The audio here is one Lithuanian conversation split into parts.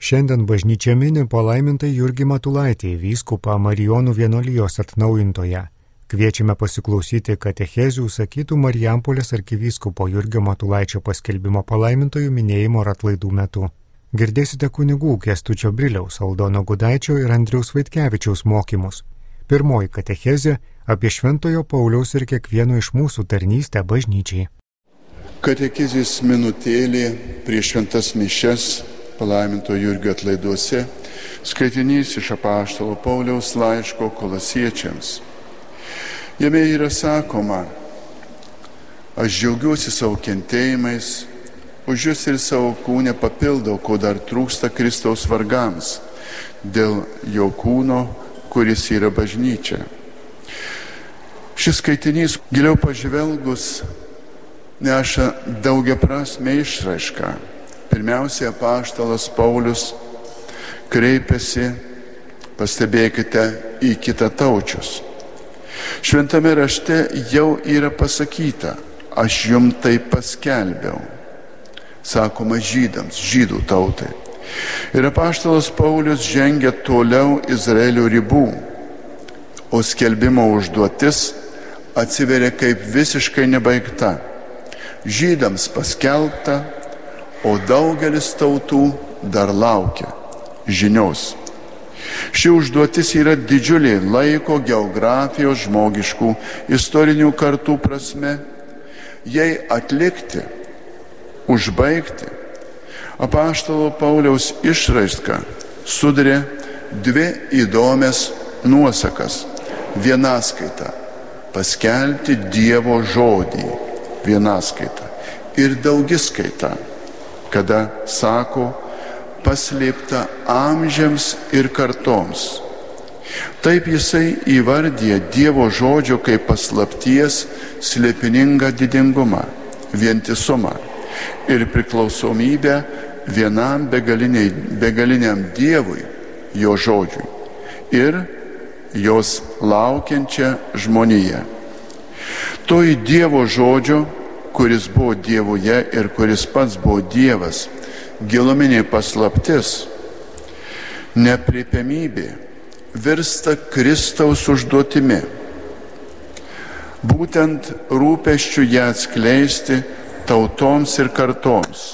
Šiandien bažnyčia mini palaimintai Jurgį Matulaitį, vyskupą Marijonų vienolyjos atnaujintoje. Kviečiame pasiklausyti katechezių sakytų Marijampolės arkivyskupo Jurgio Matulaičio paskelbimo palaimintojų minėjimo ir atlaidų metu. Girdėsite kunigų Kestučio Briliaus, Aldono Gudaičio ir Andriaus Vaitkevičiaus mokymus. Pirmoji katechezė apie Šventojo Pauliaus ir kiekvieno iš mūsų tarnystę bažnyčiai. Katekizės minutėlė prieš šventas mišes palaiminto Jurgio atlaiduose skaitinys iš apaštalo Pauliaus laiško kolasiečiams. Jame yra sakoma, aš džiaugiuosi savo kentėjimais, už jūs ir savo kūnę papildau, ko dar trūksta Kristaus vargams, dėl jo kūno, kuris yra bažnyčia. Šis skaitinys giliau pažvelgus neša daugia prasme išraišką. Pirmiausia, apaštalas Paulius kreipiasi, pastebėkite, į kitą taučius. Šventame rašte jau yra pasakyta, aš jum tai paskelbiau. Sakoma žydams, žydų tautai. Ir apaštalas Paulius žengia toliau Izraelio ribų, o skelbimo užduotis atsiveria kaip visiškai nebaigta žydams paskelbta, o daugelis tautų dar laukia žinios. Ši užduotis yra didžiulė laiko, geografijos, žmogiškų, istorinių kartų prasme. Jei atlikti, užbaigti, apaštalo Pauliaus išraiška sudarė dvi įdomias nuosakas. Vienaskaita - paskelbti Dievo žodį vienaskaita ir daugiskaita, kada sako paslėpta amžiams ir kartoms. Taip jisai įvardyja Dievo žodžio kaip paslapties slėpiningą didingumą, vientisumą ir priklausomybę vienam begaliniam Dievui, jo žodžiui ir jos laukiančią žmoniją. Toji Dievo žodžio, kuris buvo Dievoje ir kuris pats buvo Dievas, giluminė paslaptis, nepriepiamybė virsta Kristaus užduotimi. Būtent rūpeščių ją atskleisti tautoms ir kartoms.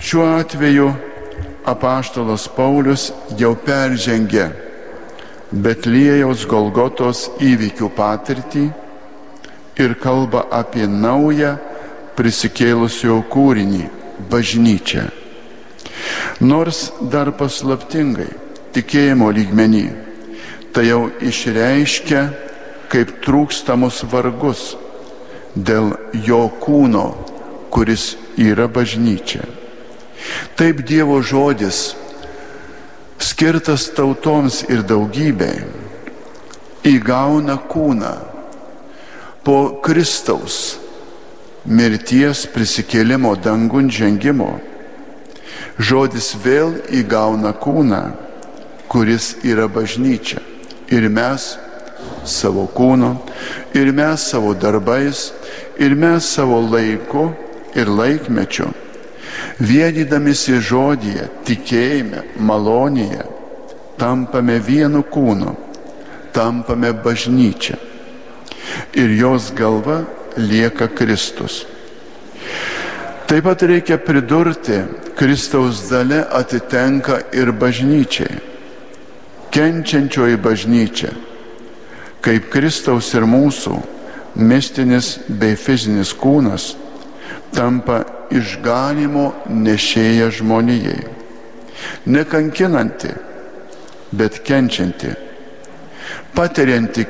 Šiuo atveju apaštalas Paulius jau peržengė Betlėjaus Golgotos įvykių patirtį ir kalba apie naują prisikėlusio kūrinį - bažnyčią. Nors dar paslaptingai, tikėjimo lygmenį, tai jau išreiškia kaip trūkstamus vargus dėl jo kūno, kuris yra bažnyčia. Taip Dievo žodis skirtas tautoms ir daugybei, įgauna kūną po Kristaus mirties prisikėlimo dangun žengimo. Žodis vėl įgauna kūną, kuris yra bažnyčia. Ir mes savo kūnu, ir mes savo darbais, ir mes savo laiku ir laikmečiu Vienydamisi žodyje, tikėjime, malonėje, tampame vienu kūnu, tampame bažnyčia. Ir jos galva lieka Kristus. Taip pat reikia pridurti, Kristaus dalė atitenka ir bažnyčiai. Kenčiančioji bažnyčia, kaip Kristaus ir mūsų mistinis bei fizinis kūnas, tampa išganimo nešėja žmonijai. Nekankinanti, bet kenčianti, patirianti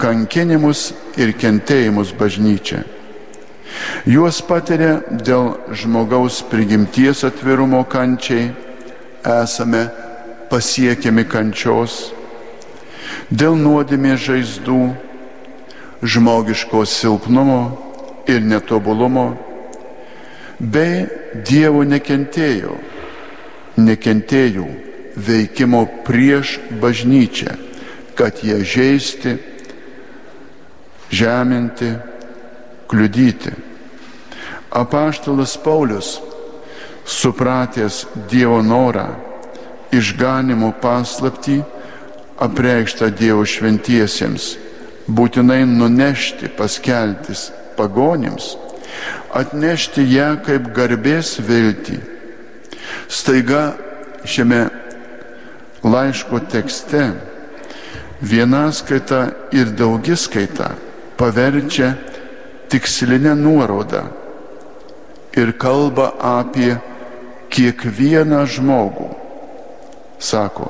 kankinimus ir kentėjimus bažnyčia. Juos patiria dėl žmogaus prigimties atvirumo kančiai, esame pasiekiami kančios, dėl nuodėmės žaizdų, žmogiško silpnumo ir netobulumo bei Dievo nekentėjo, nekentėjų veikimo prieš bažnyčią, kad jie žaisti, žeminti, kliudyti. Apaštalas Paulius supratęs Dievo norą, išganimo paslaptį, apreikštą Dievo šventiesiems, būtinai nunešti, paskeltis pagonims, atnešti ją kaip garbės viltį. Staiga šiame laiško tekste vienaskaita ir daugiskaita paverčia tikslinę nuorodą ir kalba apie kiekvieną žmogų. Sako,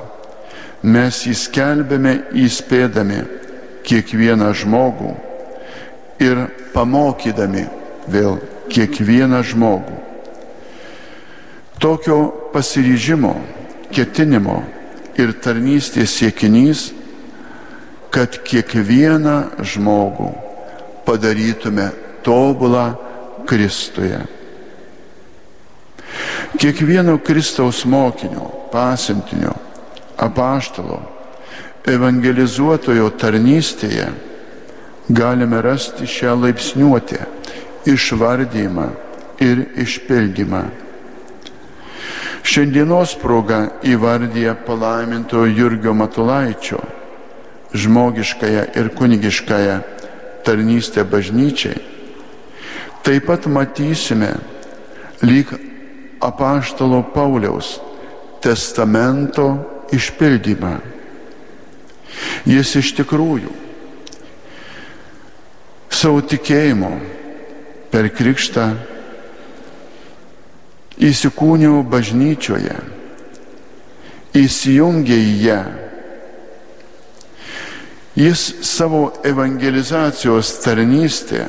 mes įskelbėme įspėdami kiekvieną žmogų ir pamokydami vėl kiekvieną žmogų. Tokio pasiryžimo, ketinimo ir tarnystės siekinys, kad kiekvieną žmogų padarytume tobulą Kristuje. Kiekvieno Kristaus mokinio, pasintinio, apaštalo, evangelizuotojo tarnystėje galime rasti šią laipsniuotę, išvardymą ir išpildymą. Šiandienos proga įvardyja palaiminto Jurgio Matulaičio žmogiškąją ir kunigiškąją tarnystę bažnyčiai. Taip pat matysime lyg apaštalo Pauliaus testamento išpildymą. Jis iš tikrųjų savo tikėjimo per krikštą įsikūniau bažnyčioje, įsijungė į ją. Jis savo evangelizacijos tarnystę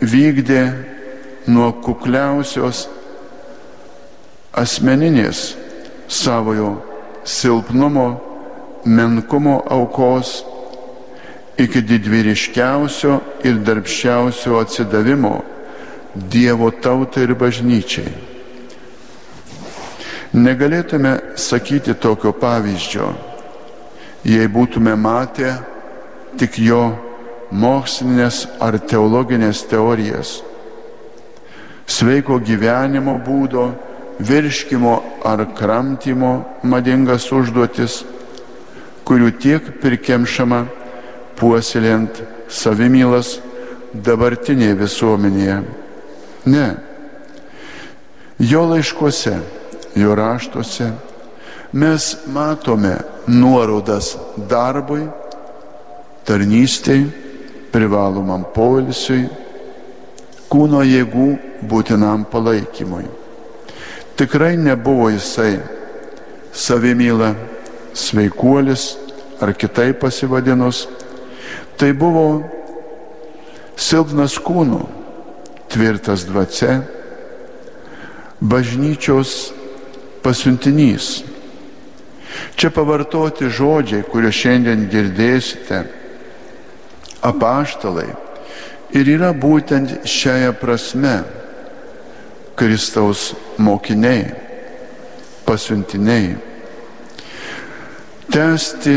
vykdė nuo kukliausios asmeninės savojo silpnumo, menkumo aukos iki didvyriškiausio ir darbščiausio atsidavimo Dievo tautai ir bažnyčiai. Negalėtume sakyti tokio pavyzdžio, jei būtume matę tik jo mokslinės ar teologinės teorijas, sveiko gyvenimo būdo, virškimo ar kramtymo madingas užduotis, kurių tiek prikemšama puoselėjant savimylas dabartinėje visuomenėje. Ne. Jo laiškuose, jo raštuose mes matome nuorodas darbui, tarnystei, privalomam poilsiui, kūno jėgų būtinam palaikymui. Tikrai nebuvo jisai savimyla, sveikuolis ar kitaip pasivadinus, Tai buvo silpnas kūnų, tvirtas dvasia, bažnyčios pasiuntinys. Čia pavartoti žodžiai, kuriuos šiandien girdėsite, apaštalai, ir yra būtent šiaja prasme Kristaus mokiniai, pasiuntiniai. Tęsti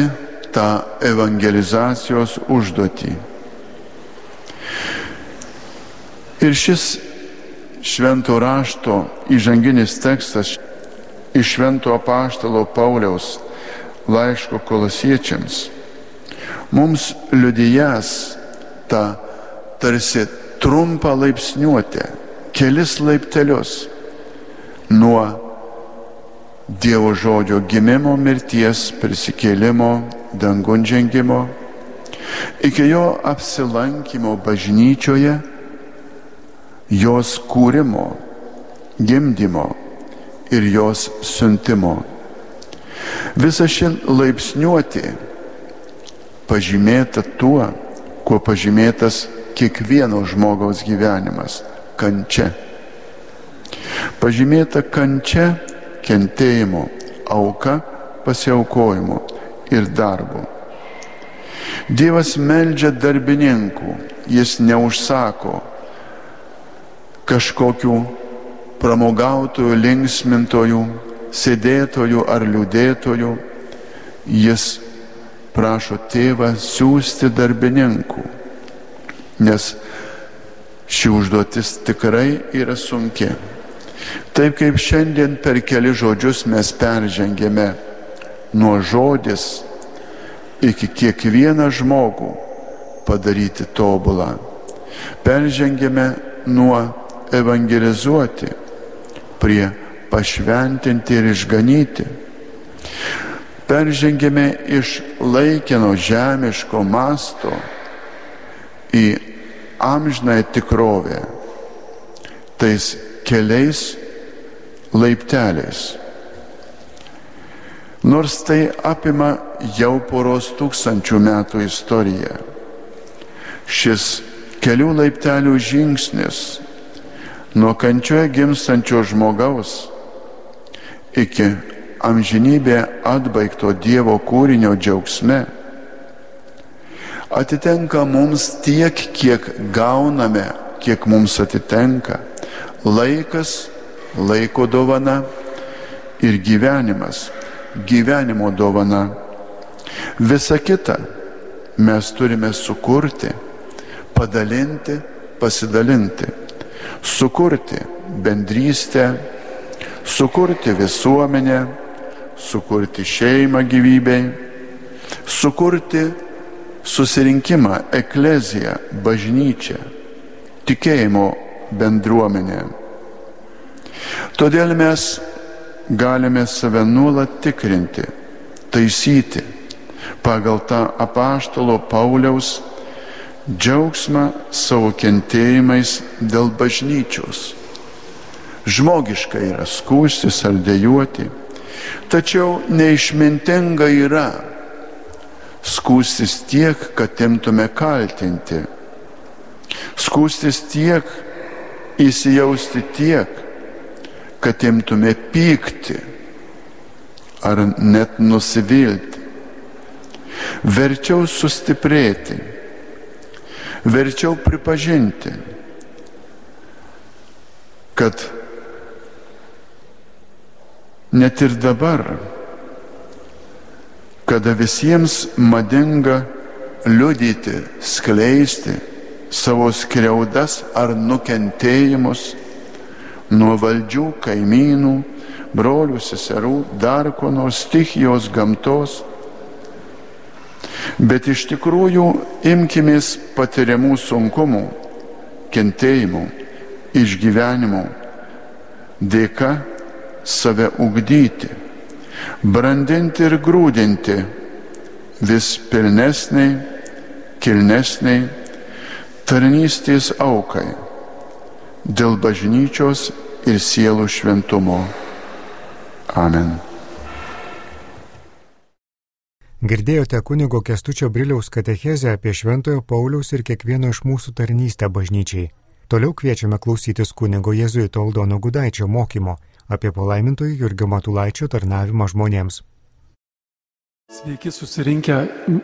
tą evangelizacijos užduotį. Ir šis švento rašto įžanginis tekstas iš švento apaštalo Pauliaus laiško kolosiečiams mums liudijas tą tarsi trumpą laipsniuotę, kelis laiptelius nuo Dievo žodžio gimimo, mirties, prisikėlimo, dangun žengimo, iki jo apsilankimo bažnyčioje, jos kūrimo, gimdymo ir jos siuntimo. Visa ši laipsniuoti pažymėta tuo, kuo pažymėtas kiekvieno žmogaus gyvenimas - kančia. Pažymėta kančia kentėjimu, auka pasiaukojimu ir darbu. Dievas meldžia darbininkų, jis neužsako kažkokių pramogautojų, linksmintojų, sėdėtojų ar liūdėtojų, jis prašo tėvą siūsti darbininkų, nes ši užduotis tikrai yra sunki. Taip kaip šiandien per keli žodžius mes peržengėme nuo žodis iki kiekvieną žmogų padaryti tobulą. Peržengėme nuo evangelizuoti prie pašventinti ir išganyti. Peržengėme iš laikino žemiško masto į amžinąją tikrovę tais keliais laipteliais. Nors tai apima jau poros tūkstančių metų istoriją. Šis kelių laiptelių žingsnis nuo kančioje gimstančio žmogaus iki amžinybė atbaigto Dievo kūrinio džiaugsme atitenka mums tiek, kiek gauname, kiek mums atitenka. Laikas, laiko dovana ir gyvenimas, gyvenimo dovana. Visa kita mes turime sukurti, padalinti, pasidalinti, sukurti bendrystę, sukurti visuomenę, sukurti šeimą gyvybei, sukurti susirinkimą, ekleziją, bažnyčią, tikėjimo bendruomenę. Todėl mes galime save nuolat tikrinti, taisyti pagal tą apaštalo Pauliaus džiaugsmą savo kentėjimais dėl bažnyčios. Žmogiška yra skūstis ar dėjoti, tačiau neišmintinga yra skūstis tiek, kad imtume kaltinti, skūstis tiek, įsijausti tiek, kad imtume pykti ar net nusivilti. Verčiau sustiprėti, verčiau pripažinti, kad net ir dabar, kada visiems madinga liudyti, skleisti savo skriaudas ar nukentėjimus, nuo valdžių, kaimynų, brolių, seserų, dar ko nors stichijos gamtos. Bet iš tikrųjų imkimės patiriamų sunkumų, kentėjimų, išgyvenimų dėka save ugdyti, brandinti ir grūdinti vis pilnesniai, kilnesniai tarnystės aukai dėl bažnyčios ir sielų šventumo. Amen. Girdėjote kunigo Kestučio Briliaus katechezę apie Šventojo Pauliaus ir kiekvieno iš mūsų tarnystę bažnyčiai. Toliau kviečiame klausytis kunigo Jėzuito Aldono Gudaičio mokymo apie palaimintojų Jurgio Matulaičio tarnavimą žmonėms. Sveiki susirinkę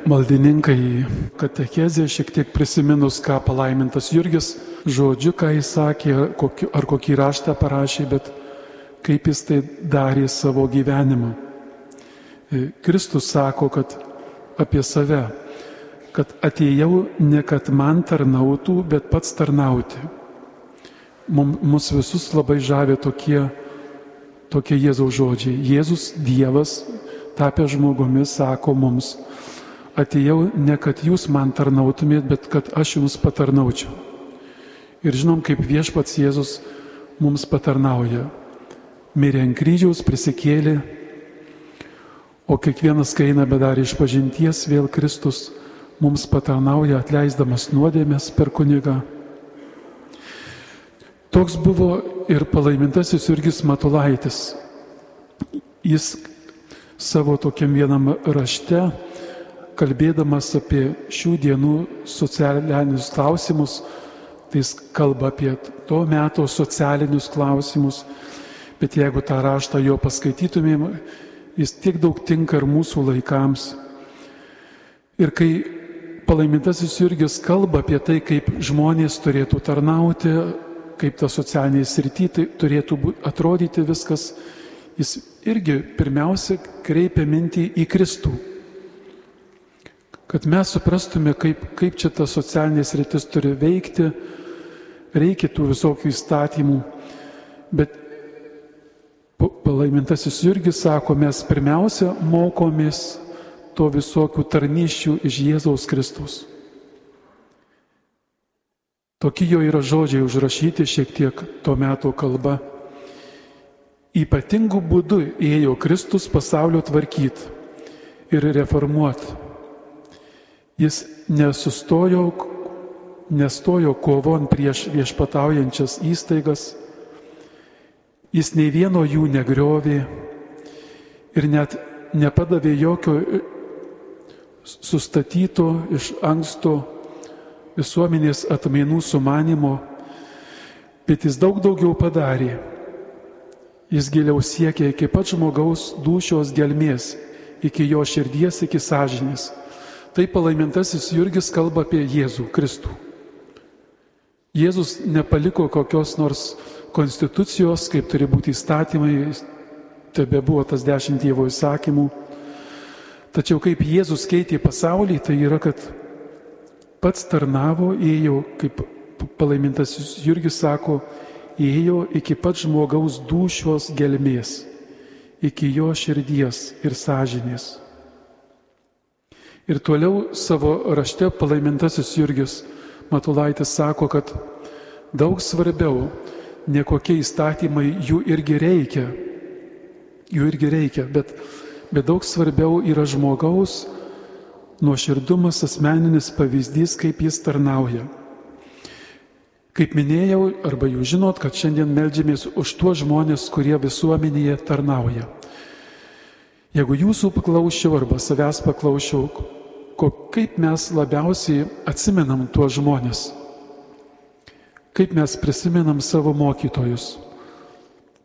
maldininkai į katechezę, šiek tiek prisiminus, ką palaimintas Jurgis žodžiu, ką jis sakė, ar kokį raštą parašė, bet kaip jis tai darė savo gyvenimą. E, Kristus sako, kad apie save, kad atėjau ne kad man tarnautų, bet pats tarnauti. Mums visus labai žavė tokie, tokie Jėzaus žodžiai. Jėzus Dievas tapę žmogumis, sako mums, atėjau ne kad jūs man tarnautumėt, bet kad aš jums patarnaučiau. Ir žinom, kaip viešpats Jėzus mums patarnauja. Mirė ant kryžiaus, prisikėlė, o kiekvienas, kai eina bedarė iš pažinties, vėl Kristus mums patarnauja, atleisdamas nuodėmės per kunigą. Toks buvo ir palaimintasis Jurgis Matulaitis. Jis savo tokiam vienam rašte, kalbėdamas apie šių dienų socialinius klausimus, tai jis kalba apie to meto socialinius klausimus, bet jeigu tą raštą jo paskaitytumėm, jis tiek daug tinka ir mūsų laikams. Ir kai palaimintasis Jurgis kalba apie tai, kaip žmonės turėtų tarnauti, kaip ta socialinė srity tai turėtų atrodyti viskas, jis irgi pirmiausia kreipia mintį į Kristų. Kad mes suprastume, kaip, kaip čia ta socialinės rytis turi veikti, reikia tų visokių įstatymų, bet palaimintasis Jurgis sako, mes pirmiausia mokomės to visokių tarnyščių iš Jėzaus Kristaus. Tokie jo yra žodžiai užrašyti šiek tiek to meto kalba. Ypatingų būdų ėjo Kristus pasaulio tvarkyti ir reformuoti. Jis nesustojo, nestojo kovon prieš viešpataujančias įstaigas, jis nei vieno jų negriovė ir net nepadavė jokio sustatyto iš anksto visuomenės atmainų sumanimo, bet jis daug daugiau padarė. Jis giliau siekė iki pat žmogaus dušios gelmės, iki jo širdies, iki sąžinės. Tai palaimintasis Jurgis kalba apie Jėzų Kristų. Jėzus nepaliko kokios nors konstitucijos, kaip turi būti įstatymai, tebe buvo tas dešimt Dievo įsakymų. Tačiau kaip Jėzus keitė pasaulį, tai yra, kad pats tarnavo, ėjo, kaip palaimintas Jurgis sako, ėjo iki pat žmogaus dušios gelmės, iki jo širdies ir sąžinės. Ir toliau savo rašte palaimintasis Jurgis Matulaitis sako, kad daug svarbiau ne kokie įstatymai jų irgi reikia, jų irgi reikia, bet, bet daug svarbiau yra žmogaus nuoširdumas, asmeninis pavyzdys, kaip jis tarnauja. Kaip minėjau, arba jūs žinot, kad šiandien melžiamės už tuos žmonės, kurie visuomenėje tarnauja. Jeigu jūsų paklausčiau arba savęs paklausčiau, kaip mes labiausiai atsimenam tuos žmonės, kaip mes prisimenam savo mokytojus,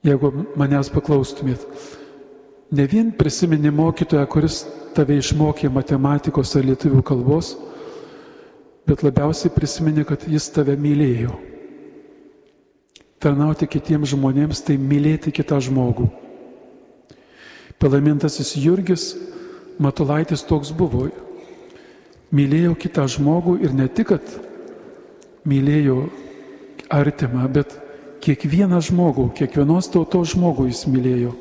jeigu manęs paklaustumėt. Ne vien prisimeni mokytoją, kuris tave išmokė matematikos ar lietuvių kalbos, bet labiausiai prisimeni, kad jis tave mylėjo. Tarnauti kitiems žmonėms tai mylėti kitą žmogų. Palaimintasis Jurgis Matulaitis toks buvo. Mylėjo kitą žmogų ir ne tik, kad mylėjo artimą, bet kiekvieną žmogų, kiekvienos tautos žmogų jis mylėjo.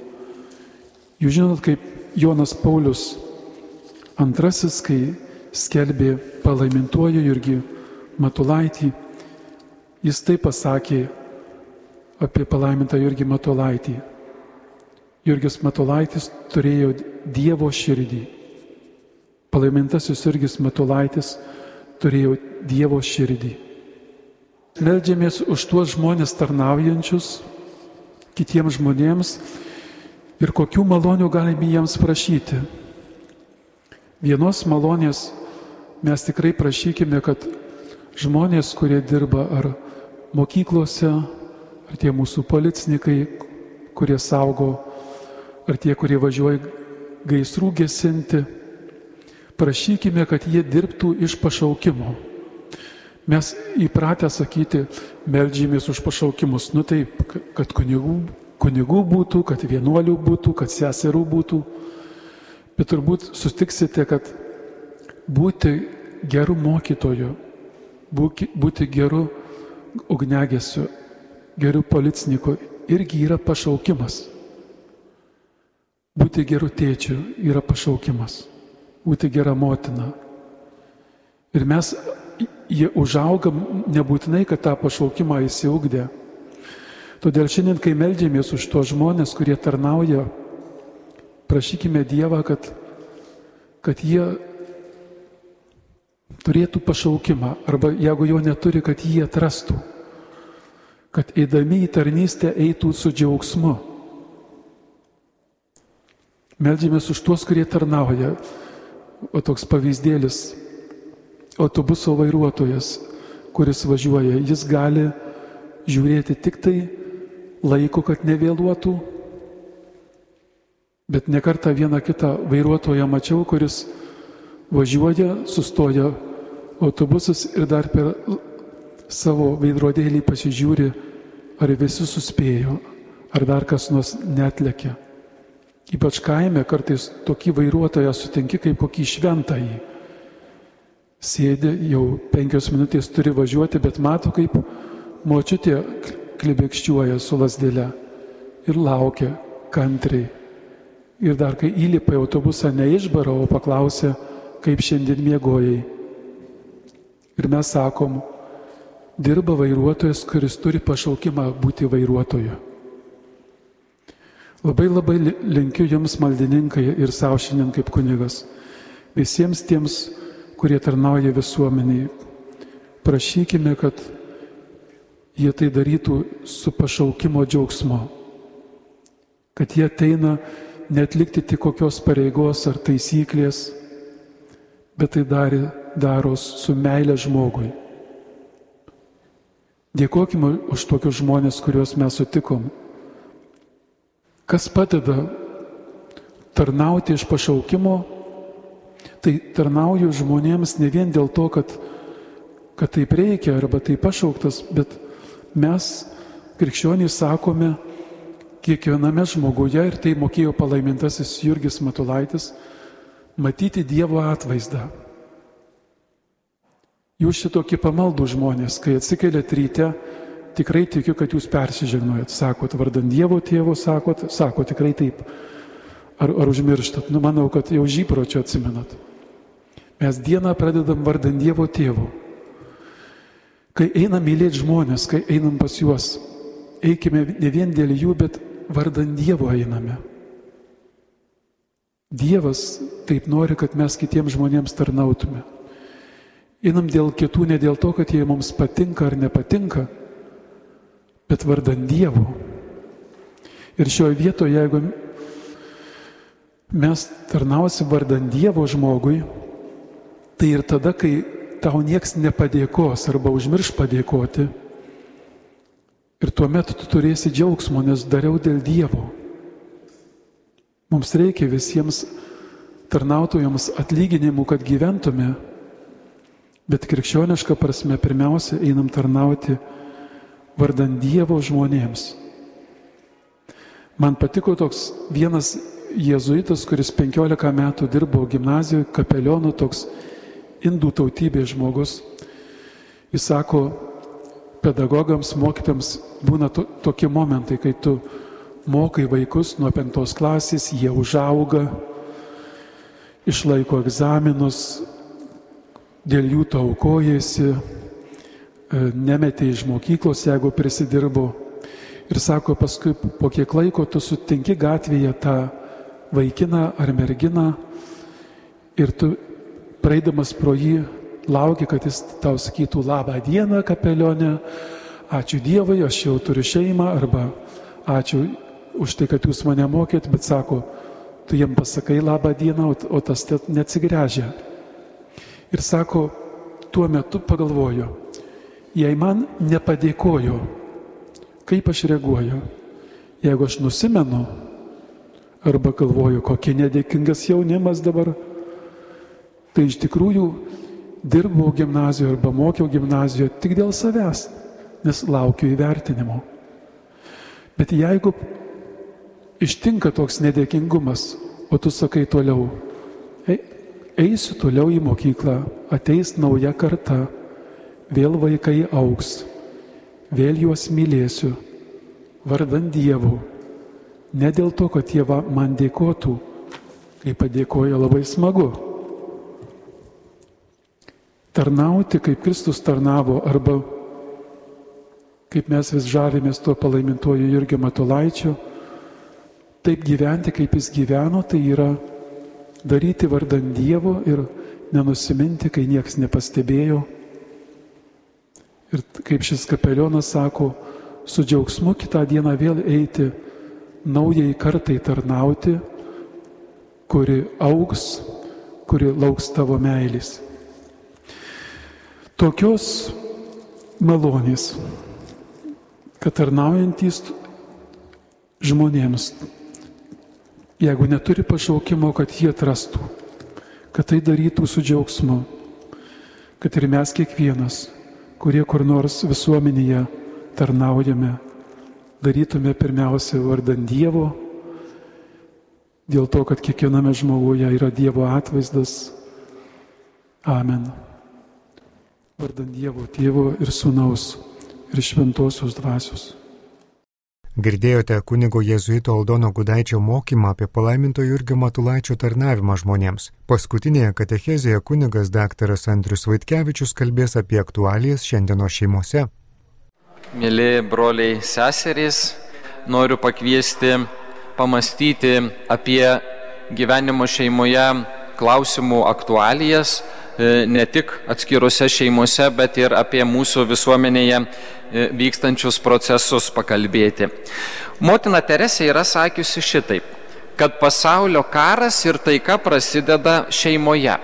Jūs žinot, kaip Jonas Paulius Antrasis, kai skelbė palaimintuoju irgi Matulaitį, jis taip pasakė apie palaimintą Jurgį Matulaitį. Jurgis Matulaitis turėjo Dievo širdį. Palaimintasis Jurgis Matulaitis turėjo Dievo širdį. Meldžiamės už tuos žmonės tarnaujančius kitiems žmonėms ir kokių malonių galime jiems prašyti. Vienos malonės mes tikrai prašykime, kad žmonės, kurie dirba ar mokyklose, ar tie mūsų policininkai, kurie saugo, ar tie, kurie važiuoja gaisrų gesinti, prašykime, kad jie dirbtų iš pašaukimo. Mes įpratę sakyti, melžymės už pašaukimus, nu taip, kad kunigų, kunigų būtų, kad vienuolių būtų, kad seserų būtų. Bet turbūt sustiksite, kad būti geru mokytoju, būti geru ugnegesiu, geru policininku irgi yra pašaukimas. Būti geru tėčiu yra pašaukimas. Būti gera motina. Ir mes jie užaugam nebūtinai, kad tą pašaukimą įsiugdė. Todėl šiandien, kai melžiamės už tos žmonės, kurie tarnauja prašykime Dievą, kad, kad jie turėtų pašaukimą, arba jeigu jo neturi, kad jį atrastų, kad eidami į tarnystę eitų su džiaugsmu. Meldžiamės už tuos, kurie tarnauja. O toks pavyzdėlis - autobuso vairuotojas, kuris važiuoja, jis gali žiūrėti tik tai laiko, kad nevėluotų, Bet nekartą vieną kitą vairuotoją mačiau, kuris važiuoja, sustoja autobusas ir dar per savo veidrodėlį pasižiūri, ar visi suspėjo, ar dar kas nors netlekė. Ypač kaime kartais tokį vairuotoją sutinki kaip kokį šventąjį. Sėdi, jau penkios minutės turi važiuoti, bet mato, kaip močiutė klibekščiuoja su lasdėle ir laukia, kantriai. Ir dar kai įlipa į autobusą neišbara, o paklausė, kaip šiandien miegojai. Ir mes sakom, dirba vairuotojas, kuris turi pašaukimą būti vairuotoju. Labai labai linkiu Jums maldininkai ir savo šiandien kaip kunigas. Visiems tiems, kurie tarnauja visuomeniai. Prašykime, kad jie tai darytų su pašaukimo džiaugsmu. Kad jie ateina netlikti tik kokios pareigos ar taisyklės, bet tai darė, daro su meilė žmogui. Dėkojime už tokius žmonės, kuriuos mes sutikom. Kas padeda tarnauti iš pašaukimo, tai tarnauju žmonėms ne vien dėl to, kad, kad taip reikia arba taip pašauktas, bet mes, krikščionys, sakome kiekviename žmoguje, ir tai mokėjo palaimintasis Jurgis Matulaitis, matyti Dievo atvaizdą. Jūs šitokie pamaldų žmonės, kai atsikeliat ryte, tikrai tikiu, kad jūs persižegnojat. Sakot, vardan Dievo tėvo, sakot, sakot tikrai taip. Ar, ar užmirštat? Nu, manau, kad jau žypročio atsimenat. Mes dieną pradedam vardan Dievo tėvo. Kai einam mylėti žmonės, kai einam pas juos, eikime ne vien dėl jų, bet vardan Dievo einame. Dievas taip nori, kad mes kitiems žmonėms tarnautume. Einam dėl kitų ne dėl to, kad jie mums patinka ar nepatinka, bet vardan Dievo. Ir šioje vietoje, jeigu mes tarnausim vardan Dievo žmogui, tai ir tada, kai tau nieks nepadėkos arba užmirš padėkoti, ir tuomet tu turėsi džiaugsmo, nes dariau dėl Dievo. Mums reikia visiems tarnautojams atlyginimų, kad gyventume Bet krikščioniška prasme pirmiausia einam tarnauti vardan Dievo žmonėms. Man patiko toks vienas jėzuitas, kuris 15 metų dirbo gimnazijoje, kapelionu, toks indų tautybės žmogus. Jis sako, pedagogams, mokytams būna to, tokie momentai, kai tu mokai vaikus nuo penktos klasės, jie užauga, išlaiko egzaminus, dėl jų taukojasi, e, nemetė iš mokyklos, jeigu prisidirbo. Ir sako, paskui po kiek laiko tu sutinki gatvėje tą vaikiną ar merginą ir tu praeidamas pro jį lauki, kad jis tau sakytų labą dieną kapelionę, ačiū Dievui, aš jau turiu šeimą arba ačiū už tai, kad jūs mane mokėt, bet sako, tu jam pasakai labą dieną, o tas neatsigręžia. Ir sako, tuo metu pagalvoju, jei man nepadėkojo, kaip aš reaguoju, jeigu aš nusimenu, arba galvoju, kokie nedėkingas jaunimas dabar, tai iš tikrųjų dirbau gimnazijoje arba mokiau gimnazijoje tik dėl savęs, nes laukiu įvertinimo. Bet jeigu ištinka toks nedėkingumas, o tu sakai toliau, eisiu toliau į mokyklą, ateis nauja karta, vėl vaikai auks, vėl juos mylėsiu, vardan Dievo, ne dėl to, kad jie man dėkotų, kai padėkoja labai smagu. Tarnauti, kaip Kristus tarnavo, arba kaip mes vis žavimės tuo palaimintuoju Jurgio Matulaičiu, taip gyventi, kaip jis gyveno, tai yra daryti vardan Dievo ir nenusiminti, kai niekas nepastebėjo. Ir kaip šis kapelionas sako, su džiaugsmu kitą dieną vėl eiti naujai kartai tarnauti, kuri augs, kuri lauks tavo meilės. Tokios malonės, kad tarnaujantys žmonėms jeigu neturi pašaukimo, kad jie atrastų, kad tai darytų su džiaugsmu, kad ir mes kiekvienas, kurie kur nors visuomenėje tarnaujame, darytume pirmiausia vardan Dievo, dėl to, kad kiekviename žmoguje yra Dievo atvaizdas. Amen. Vardan Dievo, Tėvo ir Sūnaus ir Šventosios dvasios. Girdėjote kunigo jėzuito Aldono Gudaičio mokymą apie palaiminto Jurgio Matulaičio tarnavimą žmonėms. Paskutinėje katechezėje kunigas daktaras Andrius Vaitkevičius kalbės apie aktualijas šiandienos šeimose. Mėly broliai seserys, noriu pakviesti pamastyti apie gyvenimo šeimoje klausimų aktualijas, ne tik atskiruose šeimose, bet ir apie mūsų visuomenėje e, vykstančius procesus pakalbėti. Motina Teresė yra sakiusi šitaip, kad pasaulio karas ir taika prasideda šeimoje.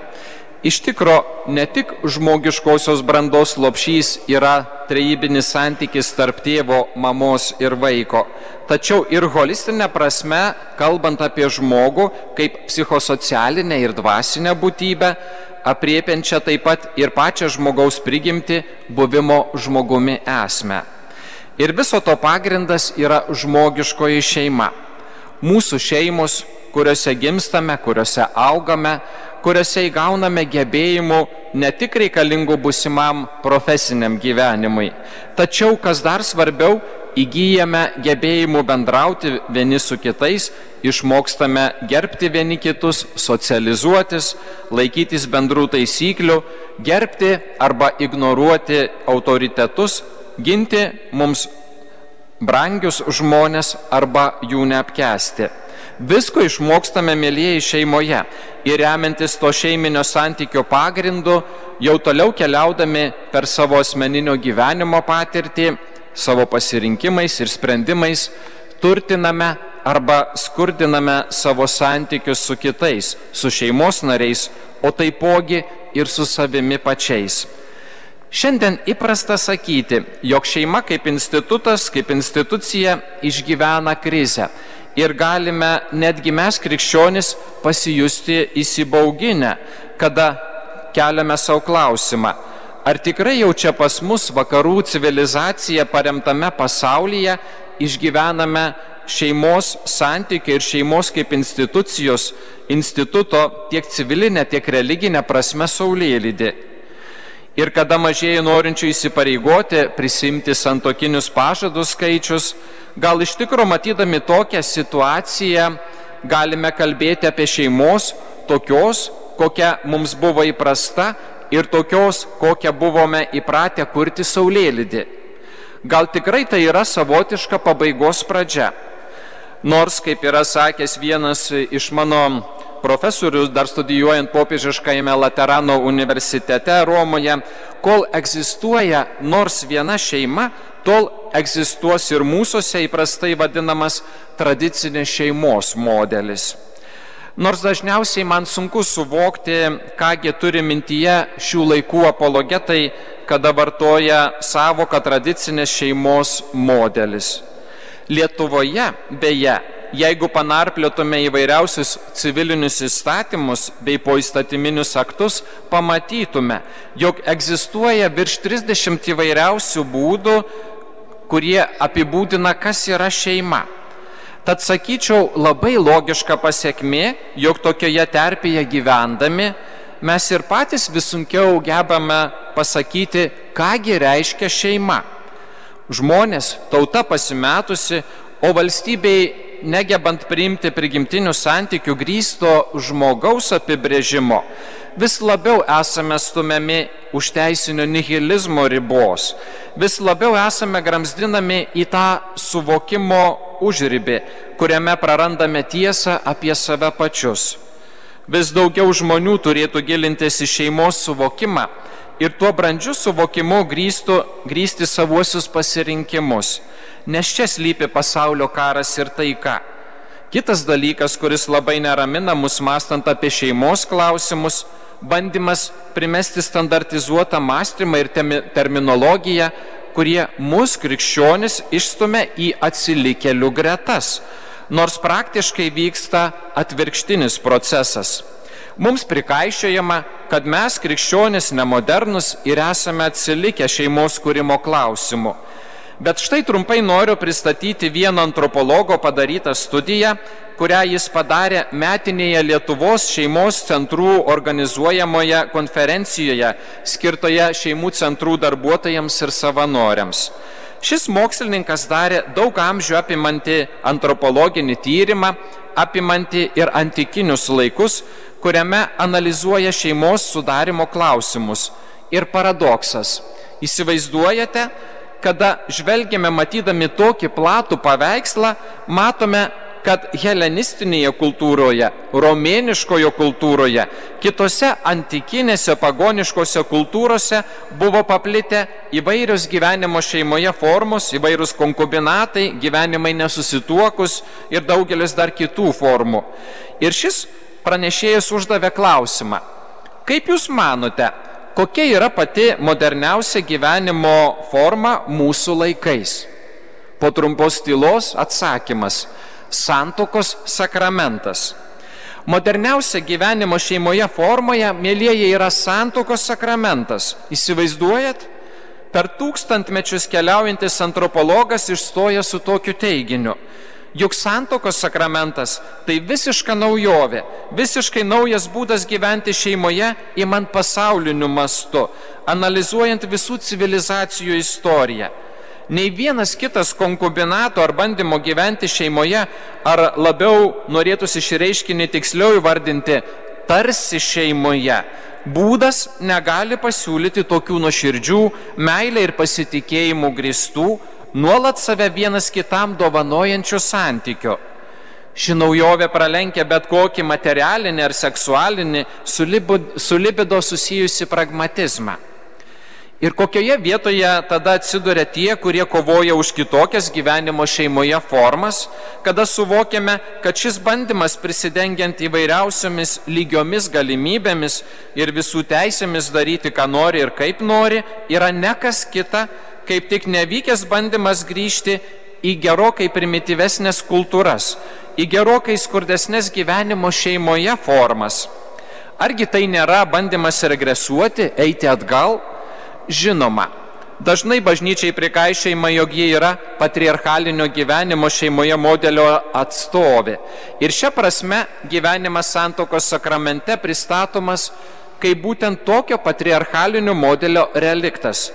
Iš tikro, ne tik žmogiškosios brandos lopšys yra trejybinis santykis tarp tėvo, mamos ir vaiko, tačiau ir holistinė prasme, kalbant apie žmogų kaip psichosocialinę ir dvasinę būtybę, apriepiančią taip pat ir pačią žmogaus prigimti buvimo žmogumi esmę. Ir viso to pagrindas yra žmogiškoji šeima. Mūsų šeimos, kuriuose gimstame, kuriuose augame, kuriuose įgauname gebėjimų ne tik reikalingų busimam profesiniam gyvenimui, tačiau, kas dar svarbiau, įgyjame gebėjimų bendrauti vieni su kitais, išmokstame gerbti vieni kitus, socializuotis, laikytis bendrų taisyklių, gerbti arba ignoruoti autoritetus, ginti mums brangius žmonės arba jų neapkesti. Visko išmokstame, mėlyjeji, šeimoje ir remiantis to šeiminio santykio pagrindu, jau toliau keliaudami per savo asmeninio gyvenimo patirtį, savo pasirinkimais ir sprendimais, turtiname arba skurdiname savo santykius su kitais, su šeimos nariais, o taipogi ir su savimi pačiais. Šiandien įprasta sakyti, jog šeima kaip institutas, kaip institucija išgyvena krizę ir galime netgi mes krikščionis pasijusti įsibauginę, kada keliame savo klausimą, ar tikrai jau čia pas mus vakarų civilizacija paremtame pasaulyje išgyvename šeimos santykiai ir šeimos kaip institucijos, instituto tiek civilinė, tiek religinė prasme saulėlydį. Ir kada mažėja norinčių įsipareigoti, prisimti santokinius pažadus skaičius, gal iš tikrųjų matydami tokią situaciją galime kalbėti apie šeimos tokios, kokia mums buvo įprasta ir tokios, kokią buvome įpratę kurti saulėlydį. Gal tikrai tai yra savotiška pabaigos pradžia. Nors, kaip yra sakęs vienas iš mano profesorius, dar studijuojant popiežiškajame Laterano universitete Romoje, kol egzistuoja nors viena šeima, tol egzistuos ir mūsųse įprastai vadinamas tradicinės šeimos modelis. Nors dažniausiai man sunku suvokti, kągi turi mintyje šių laikų apologetai, kada vartoja savoką tradicinės šeimos modelis. Lietuvoje, beje, jeigu panarplėtume įvairiausius civilinius įstatymus bei poįstatyminius aktus, pamatytume, jog egzistuoja virš 30 įvairiausių būdų, kurie apibūdina, kas yra šeima. Tad sakyčiau, labai logiška pasiekmė, jog tokioje terpėje gyvendami mes ir patys vis sunkiau gebame pasakyti, kągi reiškia šeima. Žmonės, tauta pasimetusi, o valstybei negebant priimti prigimtinių santykių grįsto žmogaus apibrėžimo, vis labiau esame stumiami už teisinio nihilizmo ribos, vis labiau esame gramzdinami į tą suvokimo užribį, kuriame prarandame tiesą apie save pačius. Vis daugiau žmonių turėtų gilintis į šeimos suvokimą ir tuo brandžiu suvokimu grįstų, grįsti savuosius pasirinkimus nes čia slypi pasaulio karas ir taika. Kitas dalykas, kuris labai neramina mus mastant apie šeimos klausimus, bandymas primesti standartizuotą mąstymą ir terminologiją, kurie mus krikščionis išstumia į atsilikėlių gretas, nors praktiškai vyksta atvirkštinis procesas. Mums prikaiščiojama, kad mes krikščionis nemodernus ir esame atsilikę šeimos kūrimo klausimu Bet štai trumpai noriu pristatyti vieno antropologo padarytą studiją, kurią jis padarė metinėje Lietuvos šeimos centrų organizuojamoje konferencijoje skirtoje šeimų centrų darbuotojams ir savanoriams. Šis mokslininkas darė daug amžių apimantį antropologinį tyrimą, apimantį ir antikinius laikus, kuriame analizuoja šeimos sudarimo klausimus. Ir paradoksas. Įsivaizduojate, kada žvelgiame matydami tokį platų paveikslą, matome kad helenistinėje kultūroje, romėniškojo kultūroje, kitose antikinėse pagoniškose kultūrose buvo paplitę įvairios gyvenimo šeimoje formos, įvairūs konkubinatai, gyvenimai nesusituokus ir daugelis dar kitų formų. Ir šis pranešėjas uždavė klausimą, kaip Jūs manote, kokia yra pati moderniausia gyvenimo forma mūsų laikais? Po trumpos tylos atsakymas santokos sakramentas. Moderniausia gyvenimo šeimoje formoje, mėlyje, yra santokos sakramentas. Įsivaizduojat? Per tūkstantmečius keliaujantis antropologas išstoja su tokiu teiginiu. Juk santokos sakramentas tai visiška naujovė, visiškai naujas būdas gyventi šeimoje, įmant pasauliniu mastu, analizuojant visų civilizacijų istoriją nei vienas kitas konkubinato ar bandymo gyventi šeimoje, ar labiau norėtųsi šį reiškinį tiksliau įvardinti, tarsi šeimoje. Būdas negali pasiūlyti tokių nuoširdžių, meilė ir pasitikėjimų gristų, nuolat save vienas kitam dovanojančių santykių. Ši naujovė pralenkia bet kokį materialinį ar seksualinį su libido susijusi pragmatizmą. Ir kokioje vietoje tada atsiduria tie, kurie kovoja už kitokias gyvenimo šeimoje formas, kada suvokiame, kad šis bandymas prisidengiant įvairiausiomis lygiomis galimybėmis ir visų teisėmis daryti, ką nori ir kaip nori, yra nekas kita, kaip tik nevykęs bandymas grįžti į gerokai primityvesnės kultūras, į gerokai skurdesnės gyvenimo šeimoje formas. Argi tai nėra bandymas regresuoti, eiti atgal? žinoma. Dažnai bažnyčiai prikaišėjama, jog jie yra patriarchalinio gyvenimo šeimoje modelio atstovė. Ir šia prasme gyvenimas santokos sakramente pristatomas kaip būtent tokio patriarchalinio modelio reliktas.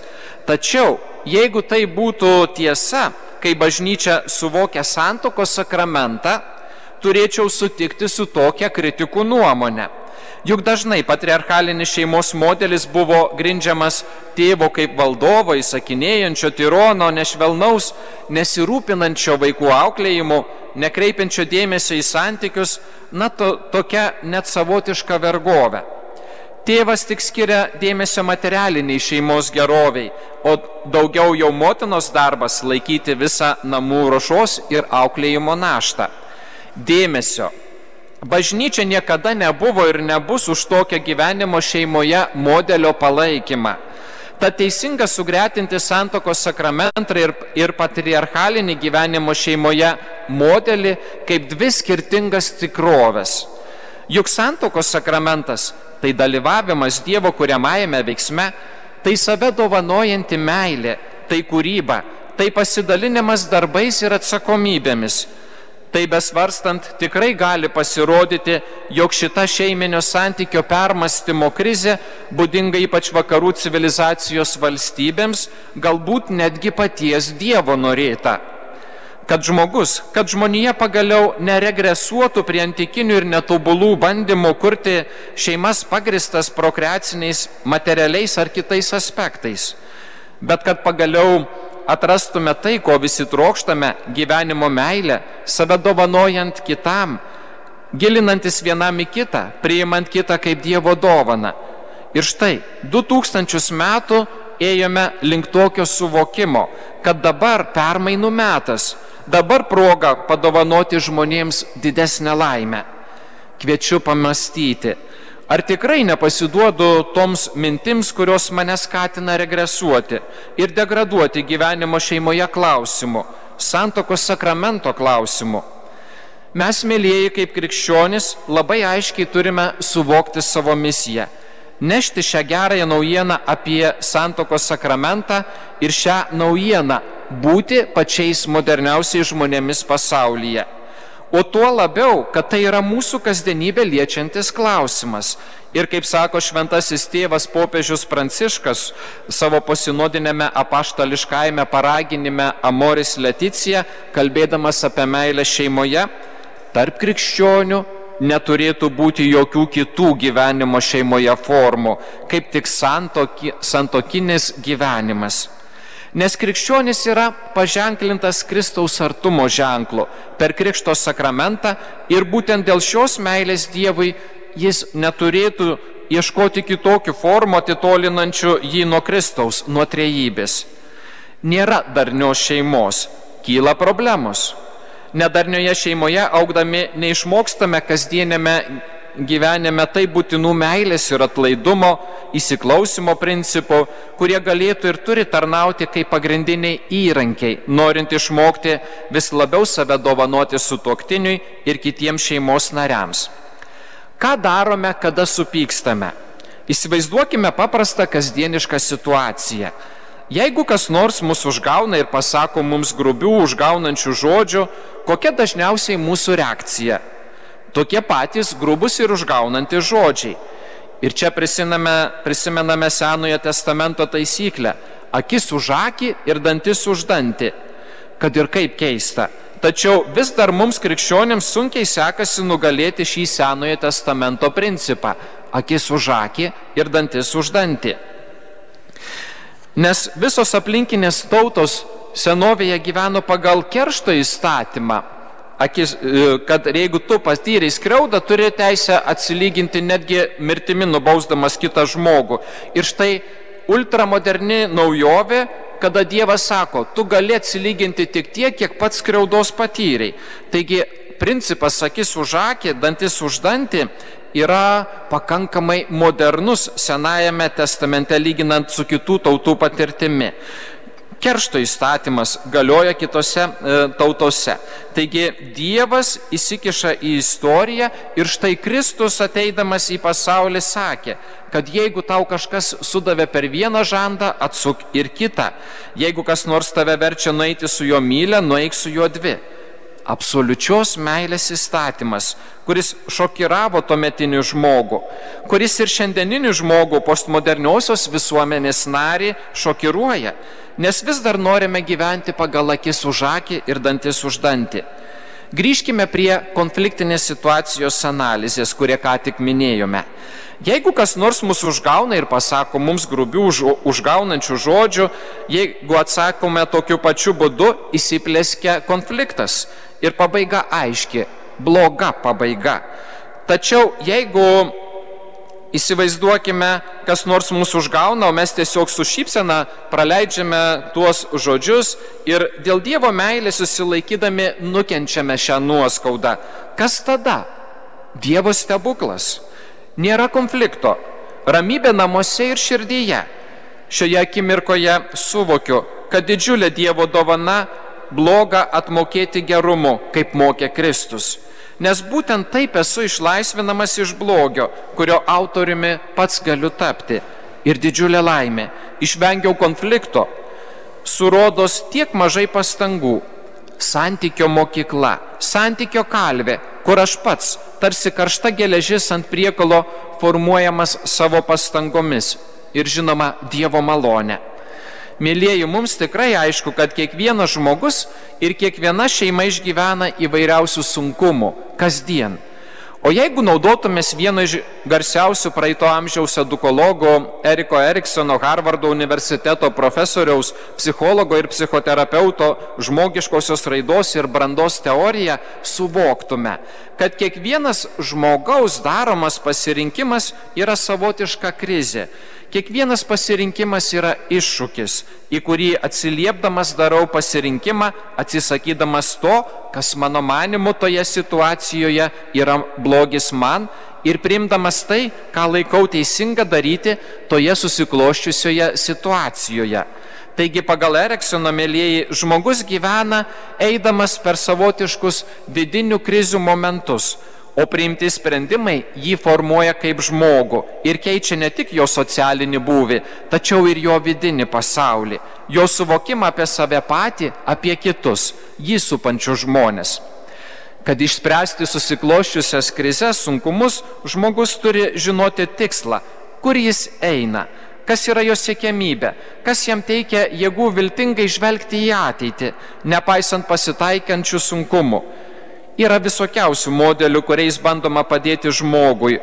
Tačiau, jeigu tai būtų tiesa, kai bažnyčia suvokia santokos sakramentą, turėčiau sutikti su tokia kritikų nuomonė. Juk dažnai patriarchalinis šeimos modelis buvo grindžiamas tėvo kaip valdovo, įsakinėjančio tirono, nešvelnaus, nesirūpinančio vaikų auklėjimu, nekreipiančio dėmesio į santykius, na to, tokia net savotiška vergovė. Tėvas tik skiria dėmesio materialiniai šeimos geroviai, o daugiau jau motinos darbas laikyti visą namų ruošos ir auklėjimo naštą. Dėmesio, Bažnyčia niekada nebuvo ir nebus už tokią gyvenimo šeimoje modelio palaikymą. Ta teisinga sugretinti santokos sakramentą ir, ir patriarchalinį gyvenimo šeimoje modelį kaip dvi skirtingas tikrovės. Juk santokos sakramentas tai dalyvavimas Dievo kuriamajame veiksme, tai save dovanojanti meilė, tai kūryba, tai pasidalinimas darbais ir atsakomybėmis tai besvarstant tikrai gali pasirodyti, jog šita šeiminio santykio permastimo krizė, būdinga ypač vakarų civilizacijos valstybėms, galbūt netgi paties Dievo norėta. Kad žmogus, kad žmonija pagaliau neregresuotų prie antikinių ir netobulų bandymų kurti šeimas pagristas prokreaciniais, materialiais ar kitais aspektais, bet kad pagaliau atrastume tai, ko visi trokštame - gyvenimo meilę, save dovanojant kitam, gilinantis vienam į kitą, priimant kitą kaip Dievo dovaną. Ir štai, 2000 metų ėjome link tokio suvokimo, kad dabar permainų metas, dabar proga padovanoti žmonėms didesnę laimę. Kviečiu pamastyti, Ar tikrai nepasiduodu toms mintims, kurios mane skatina regresuoti ir degraduoti gyvenimo šeimoje klausimu, santokos sakramento klausimu? Mes, mėlyjeji, kaip krikščionis, labai aiškiai turime suvokti savo misiją - nešti šią gerąją naujieną apie santokos sakramentą ir šią naujieną būti pačiais moderniausiais žmonėmis pasaulyje. O tuo labiau, kad tai yra mūsų kasdienybė liečiantis klausimas. Ir kaip sako šventasis tėvas popiežius Pranciškas savo pasinodinėme apaštališkajame paraginime Amoris Leticija, kalbėdamas apie meilę šeimoje, tarp krikščionių neturėtų būti jokių kitų gyvenimo šeimoje formų, kaip tik santoki, santokinis gyvenimas. Nes krikščionis yra paženklintas Kristaus artumo ženklu per Krikšto sakramentą ir būtent dėl šios meilės Dievui jis neturėtų ieškoti kitokių formų atitolinančių jį nuo Kristaus, nuo trejybės. Nėra darnios šeimos, kyla problemos nedarnioje šeimoje augdami neišmokstame kasdienėme gyvenime tai būtinų meilės ir atlaidumo, įsiklausimo principų, kurie galėtų ir turi tarnauti kaip pagrindiniai įrankiai, norint išmokti vis labiau save dovanoti su tuoktiniui ir kitiems šeimos nariams. Ką darome, kada supykstame? Įsivaizduokime paprastą kasdienišką situaciją. Jeigu kas nors mus užgauna ir pasako mums grubių užgaunančių žodžių, kokia dažniausiai mūsų reakcija? Tokie patys grubus ir užgaunantys žodžiai. Ir čia prisimename, prisimename Senojo testamento taisyklę - akis už akį ir dantis už dantį. Kad ir kaip keista. Tačiau vis dar mums krikščionėms sunkiai sekasi nugalėti šį Senojo testamento principą - akis už akį ir dantis už dantį. Nes visos aplinkinės tautos senovėje gyveno pagal keršto įstatymą, akis, e, kad jeigu tu patyrei skriaudą, turi teisę atsilyginti netgi mirtimi nubausdamas kitą žmogų. Ir štai ultramoderni naujovė, kada Dievas sako, tu gali atsilyginti tik tiek, kiek pats skriaudos patyrei. Taigi principas akis už akį, dantis už dantį yra pakankamai modernus Senajame testamente lyginant su kitų tautų patirtimi. Keršto įstatymas galioja kitose e, tautose. Taigi Dievas įsikiša į istoriją ir štai Kristus ateidamas į pasaulį sakė, kad jeigu tau kažkas sudavė per vieną žandą, atsuk ir kitą. Jeigu kas nors tave verčia nueiti su juo mylę, nueik su juo dvi absoliučios meilės įstatymas, kuris šokiravo tuometinį žmogų, kuris ir šiandieninį žmogų postmoderniosios visuomenės narį šokiruoja, nes vis dar norime gyventi pagal akis už akį ir dantis už dantį. Grįžkime prie konfliktinės situacijos analizės, kurie ką tik minėjome. Jeigu kas nors mus užgauna ir pasako mums grubių užgaunančių žodžių, jeigu atsakome tokiu pačiu būdu, įsiplėskia konfliktas ir pabaiga aiški, bloga pabaiga. Tačiau jeigu įsivaizduokime, kas nors mūsų užgauna, o mes tiesiog su šypsena praleidžiame tuos žodžius ir dėl Dievo meilės susilaikydami nukenčiame šią nuoskaudą. Kas tada? Dievo stebuklas. Nėra konflikto. Ramybė namuose ir širdyje. Šioje akimirkoje suvokiu, kad didžiulė Dievo dovana blogą atmokėti gerumu, kaip mokė Kristus. Nes būtent taip esu išlaisvinamas iš blogio, kurio autoriumi pats galiu tapti. Ir didžiulė laimė. Išvengiau konflikto. Surodos tiek mažai pastangų. Santykio mokykla, santykio kalvė, kur aš pats, tarsi karšta geležis ant priekalo, formuojamas savo pastangomis. Ir žinoma, Dievo malonė. Mėlyjeji, mums tikrai aišku, kad kiekvienas žmogus ir kiekviena šeima išgyvena įvairiausių sunkumų kasdien. O jeigu naudotumės vieno iš garsiausių praeito amžiaus edukologų Eriko Eriksono Harvardo universiteto profesoriaus, psichologo ir psichoterapeuto žmogiškosios raidos ir brandos teoriją, suvoktume, kad kiekvienas žmogaus daromas pasirinkimas yra savotiška krizė. Kiekvienas pasirinkimas yra iššūkis, į kurį atsiliepdamas darau pasirinkimą, atsisakydamas to, kas mano manimu toje situacijoje yra blogis man ir priimdamas tai, ką laikau teisinga daryti toje susikloščiusioje situacijoje. Taigi pagal Eriksono mėlyjei žmogus gyvena eidamas per savotiškus vidinių krizių momentus o priimti sprendimai jį formuoja kaip žmogų ir keičia ne tik jo socialinį būvį, tačiau ir jo vidinį pasaulį, jo suvokimą apie save patį, apie kitus, jį supančius žmonės. Kad išspręsti susikloščiusias krizės, sunkumus, žmogus turi žinoti tikslą, kur jis eina, kas yra jo siekiamybė, kas jam teikia jėgų viltingai žvelgti į ateitį, nepaisant pasitaikiančių sunkumų. Yra visokiausių modelių, kuriais bandoma padėti žmogui.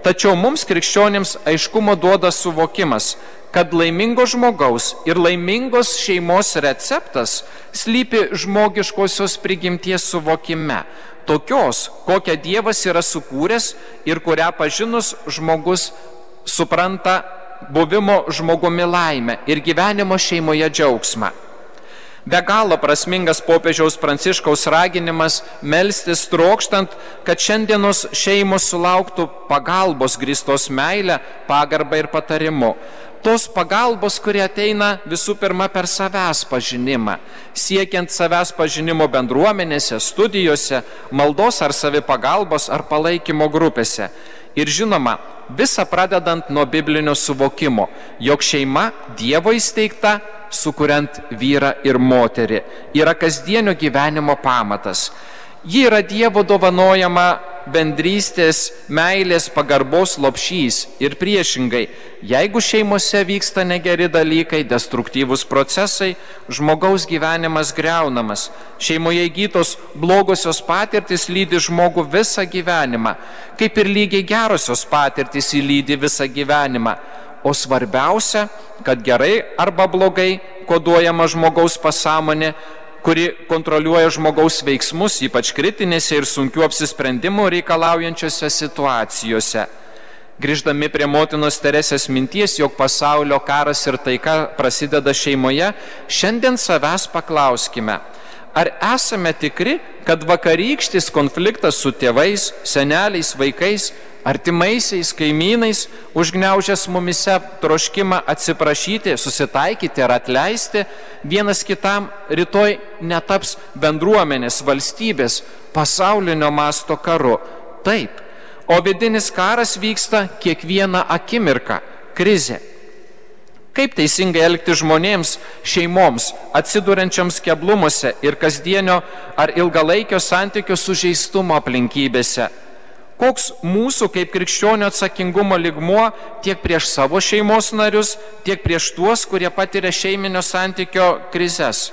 Tačiau mums krikščionėms aiškumo duoda suvokimas, kad laimingo žmogaus ir laimingos šeimos receptas slypi žmogiškosios prigimties suvokime, tokios, kokią Dievas yra sukūręs ir kurią pažinus žmogus supranta buvimo žmogumi laimę ir gyvenimo šeimoje džiaugsmą. Be galo prasmingas popiežiaus pranciškaus raginimas melstis trokštant, kad šiandienos šeimos sulauktų pagalbos grįstos meilę, pagarbą ir patarimu tos pagalbos, kurie ateina visų pirma per savęs pažinimą, siekiant savęs pažinimo bendruomenėse, studijose, maldos ar savipagalbos ar palaikymo grupėse. Ir žinoma, visa pradedant nuo biblinio suvokimo, jog šeima Dievo įsteigta, sukuriant vyrą ir moterį, yra kasdienio gyvenimo pamatas. Ji yra Dievo dovanojama bendrystės, meilės, pagarbos lopšys ir priešingai, jeigu šeimose vyksta negeri dalykai, destruktyvūs procesai, žmogaus gyvenimas greunamas, šeimoje įgytos blogosios patirtis lydi žmogų visą gyvenimą, kaip ir lygiai gerosios patirtis įlydi visą gyvenimą. O svarbiausia, kad gerai arba blogai koduojama žmogaus pasąmonė kuri kontroliuoja žmogaus veiksmus, ypač kritinėse ir sunkių apsisprendimų reikalaujančiose situacijose. Grįždami prie motinos Teresės minties, jog pasaulio karas ir taika prasideda šeimoje, šiandien savęs paklauskime, ar esame tikri, kad vakarykštis konfliktas su tėvais, seneliais, vaikais artimaisiais, kaimynais, užgneužęs mumise troškimą atsiprašyti, susitaikyti ar atleisti, vienas kitam rytoj netaps bendruomenės, valstybės, pasaulinio masto karu. Taip, o vidinis karas vyksta kiekvieną akimirką - krizė. Kaip teisingai elgti žmonėms, šeimoms, atsidūrenčiams keblumuose ir kasdienio ar ilgalaikio santykio sužeistumo aplinkybėse koks mūsų kaip krikščionių atsakingumo ligmuo tiek prieš savo šeimos narius, tiek prieš tuos, kurie patiria šeiminio santykio krizės.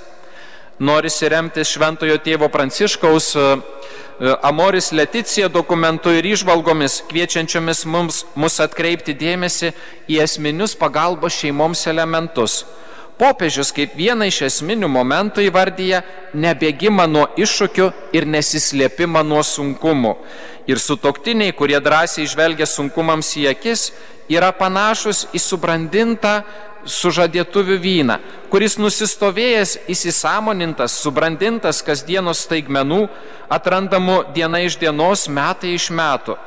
Norisi remtis Šventojo tėvo Pranciškaus e, e, Amoris Leticija dokumentu ir išvalgomis, kviečiančiomis mums, mus atkreipti dėmesį į esminius pagalbos šeimoms elementus Popiežius kaip vieną iš esminių momentų įvardyja nebėgimą nuo iššūkių ir nesislėpimą nuo sunkumų. Ir sutoktiniai, kurie drąsiai žvelgia sunkumams į akis, yra panašus į subrandintą sužadėtuvių vyną, kuris nusistovėjęs, įsisamonintas, subrandintas kasdienos staigmenų, atrandamų diena iš dienos, metai iš metų.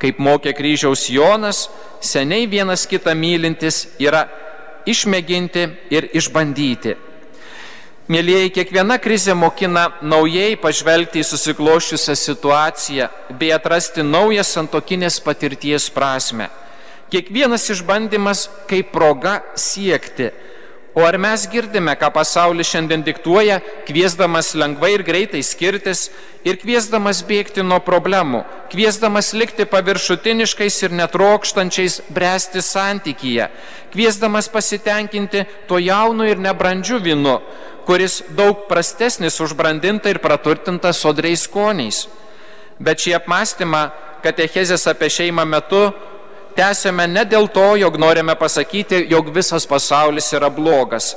Kaip mokė kryžiaus Jonas, seniai vienas kitą mylintis yra išmėginti ir išbandyti. Mėlyjeji, kiekviena krizė mokina naujai pažvelgti į susikloščiusią situaciją bei atrasti naują santokinės patirties prasme. Kiekvienas išbandymas kaip proga siekti O ar mes girdime, ką pasaulis šiandien diktuoja, kviesdamas lengvai ir greitai skirtis ir kviesdamas bėgti nuo problemų, kviesdamas likti paviršutiniškais ir netrokštančiais bręsti santykyje, kviesdamas pasitenkinti to jaunu ir nebrandžiu vinu, kuris daug prastesnis už brandintą ir praturtintą sodriais skoniais. Bet šį apmąstymą katechezės apie šeimą metu tęsėme ne dėl to, jog norime pasakyti, jog visas pasaulis yra blogas,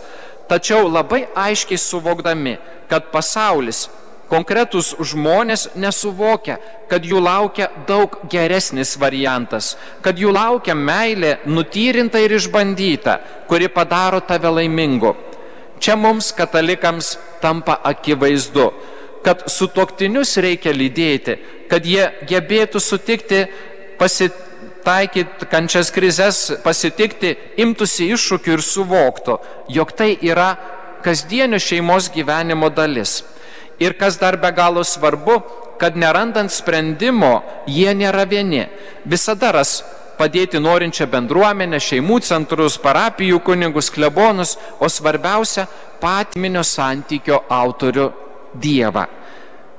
tačiau labai aiškiai suvokdami, kad pasaulis, konkretus žmonės nesuvokia, kad jų laukia daug geresnis variantas, kad jų laukia meilė nutyrinta ir išbandyta, kuri padaro tave laimingu. Čia mums, katalikams, tampa akivaizdu, kad su toktinius reikia lydėti, kad jie gebėtų sutikti pasit taikyti kančias krizės, pasitikti, imtųsi iššūkių ir suvoktų, jog tai yra kasdienio šeimos gyvenimo dalis. Ir kas dar be galo svarbu, kad nerandant sprendimo, jie nėra vieni. Visada ras padėti norinčią bendruomenę, šeimų centrus, parapijų kunigus, klebonus, o svarbiausia - patiminio santykio autorių Dievą.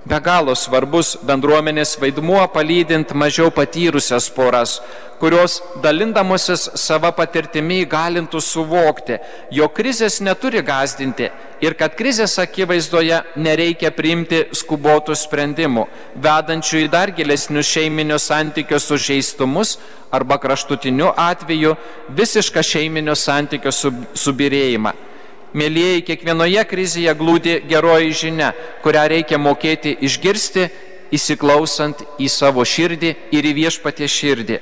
Be galo svarbus bendruomenės vaidmuo palydint mažiau patyrusias poras, kurios dalindamosis savo patirtimi galintų suvokti, jo krizės neturi gazdinti ir kad krizės akivaizdoje nereikia priimti skubotų sprendimų, vedančių į dar gilesnius šeiminius santykius sužeistumus arba kraštutiniu atveju visišką šeiminio santykio subirėjimą. Mėlyjeji, kiekvienoje krizėje glūdi geroji žinia, kurią reikia mokėti išgirsti, įsiklausant į savo širdį ir į viešpatie širdį.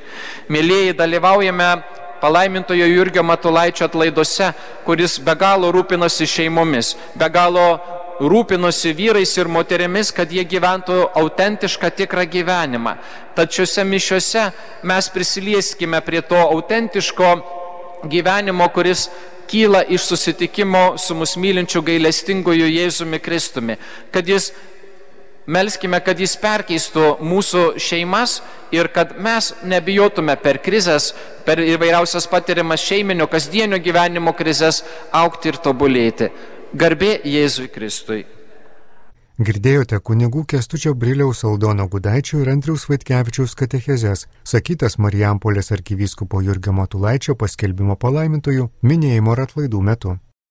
Mėlyjeji, dalyvaujame palaimintojo Jurgio Matulaičio atlaiduose, kuris be galo rūpinosi šeimomis, be galo rūpinosi vyrais ir moterimis, kad jie gyventų autentišką tikrą gyvenimą. Tačiuose mišiuose mes prisilieskime prie to autentiško gyvenimo, kuris kyla iš susitikimo su mus mylinčiu gailestingoju Jėzumi Kristumi, kad jis Melskime, kad jis perkeistų mūsų šeimas ir kad mes nebijotume per krizės, per įvairiausias patiriamas šeiminio, kasdienio gyvenimo krizės aukti ir tobulėti. Garbė Jėzui Kristui. Girdėjote kunigų Kestučio Briliaus Aldono Gudaičio ir Andriaus Vaitkevičiaus katechezės, sakytas Marijampolės arkivyskupo Jurgio Matulaičio paskelbimo palaimintojų minėjimo ir atlaidų metu.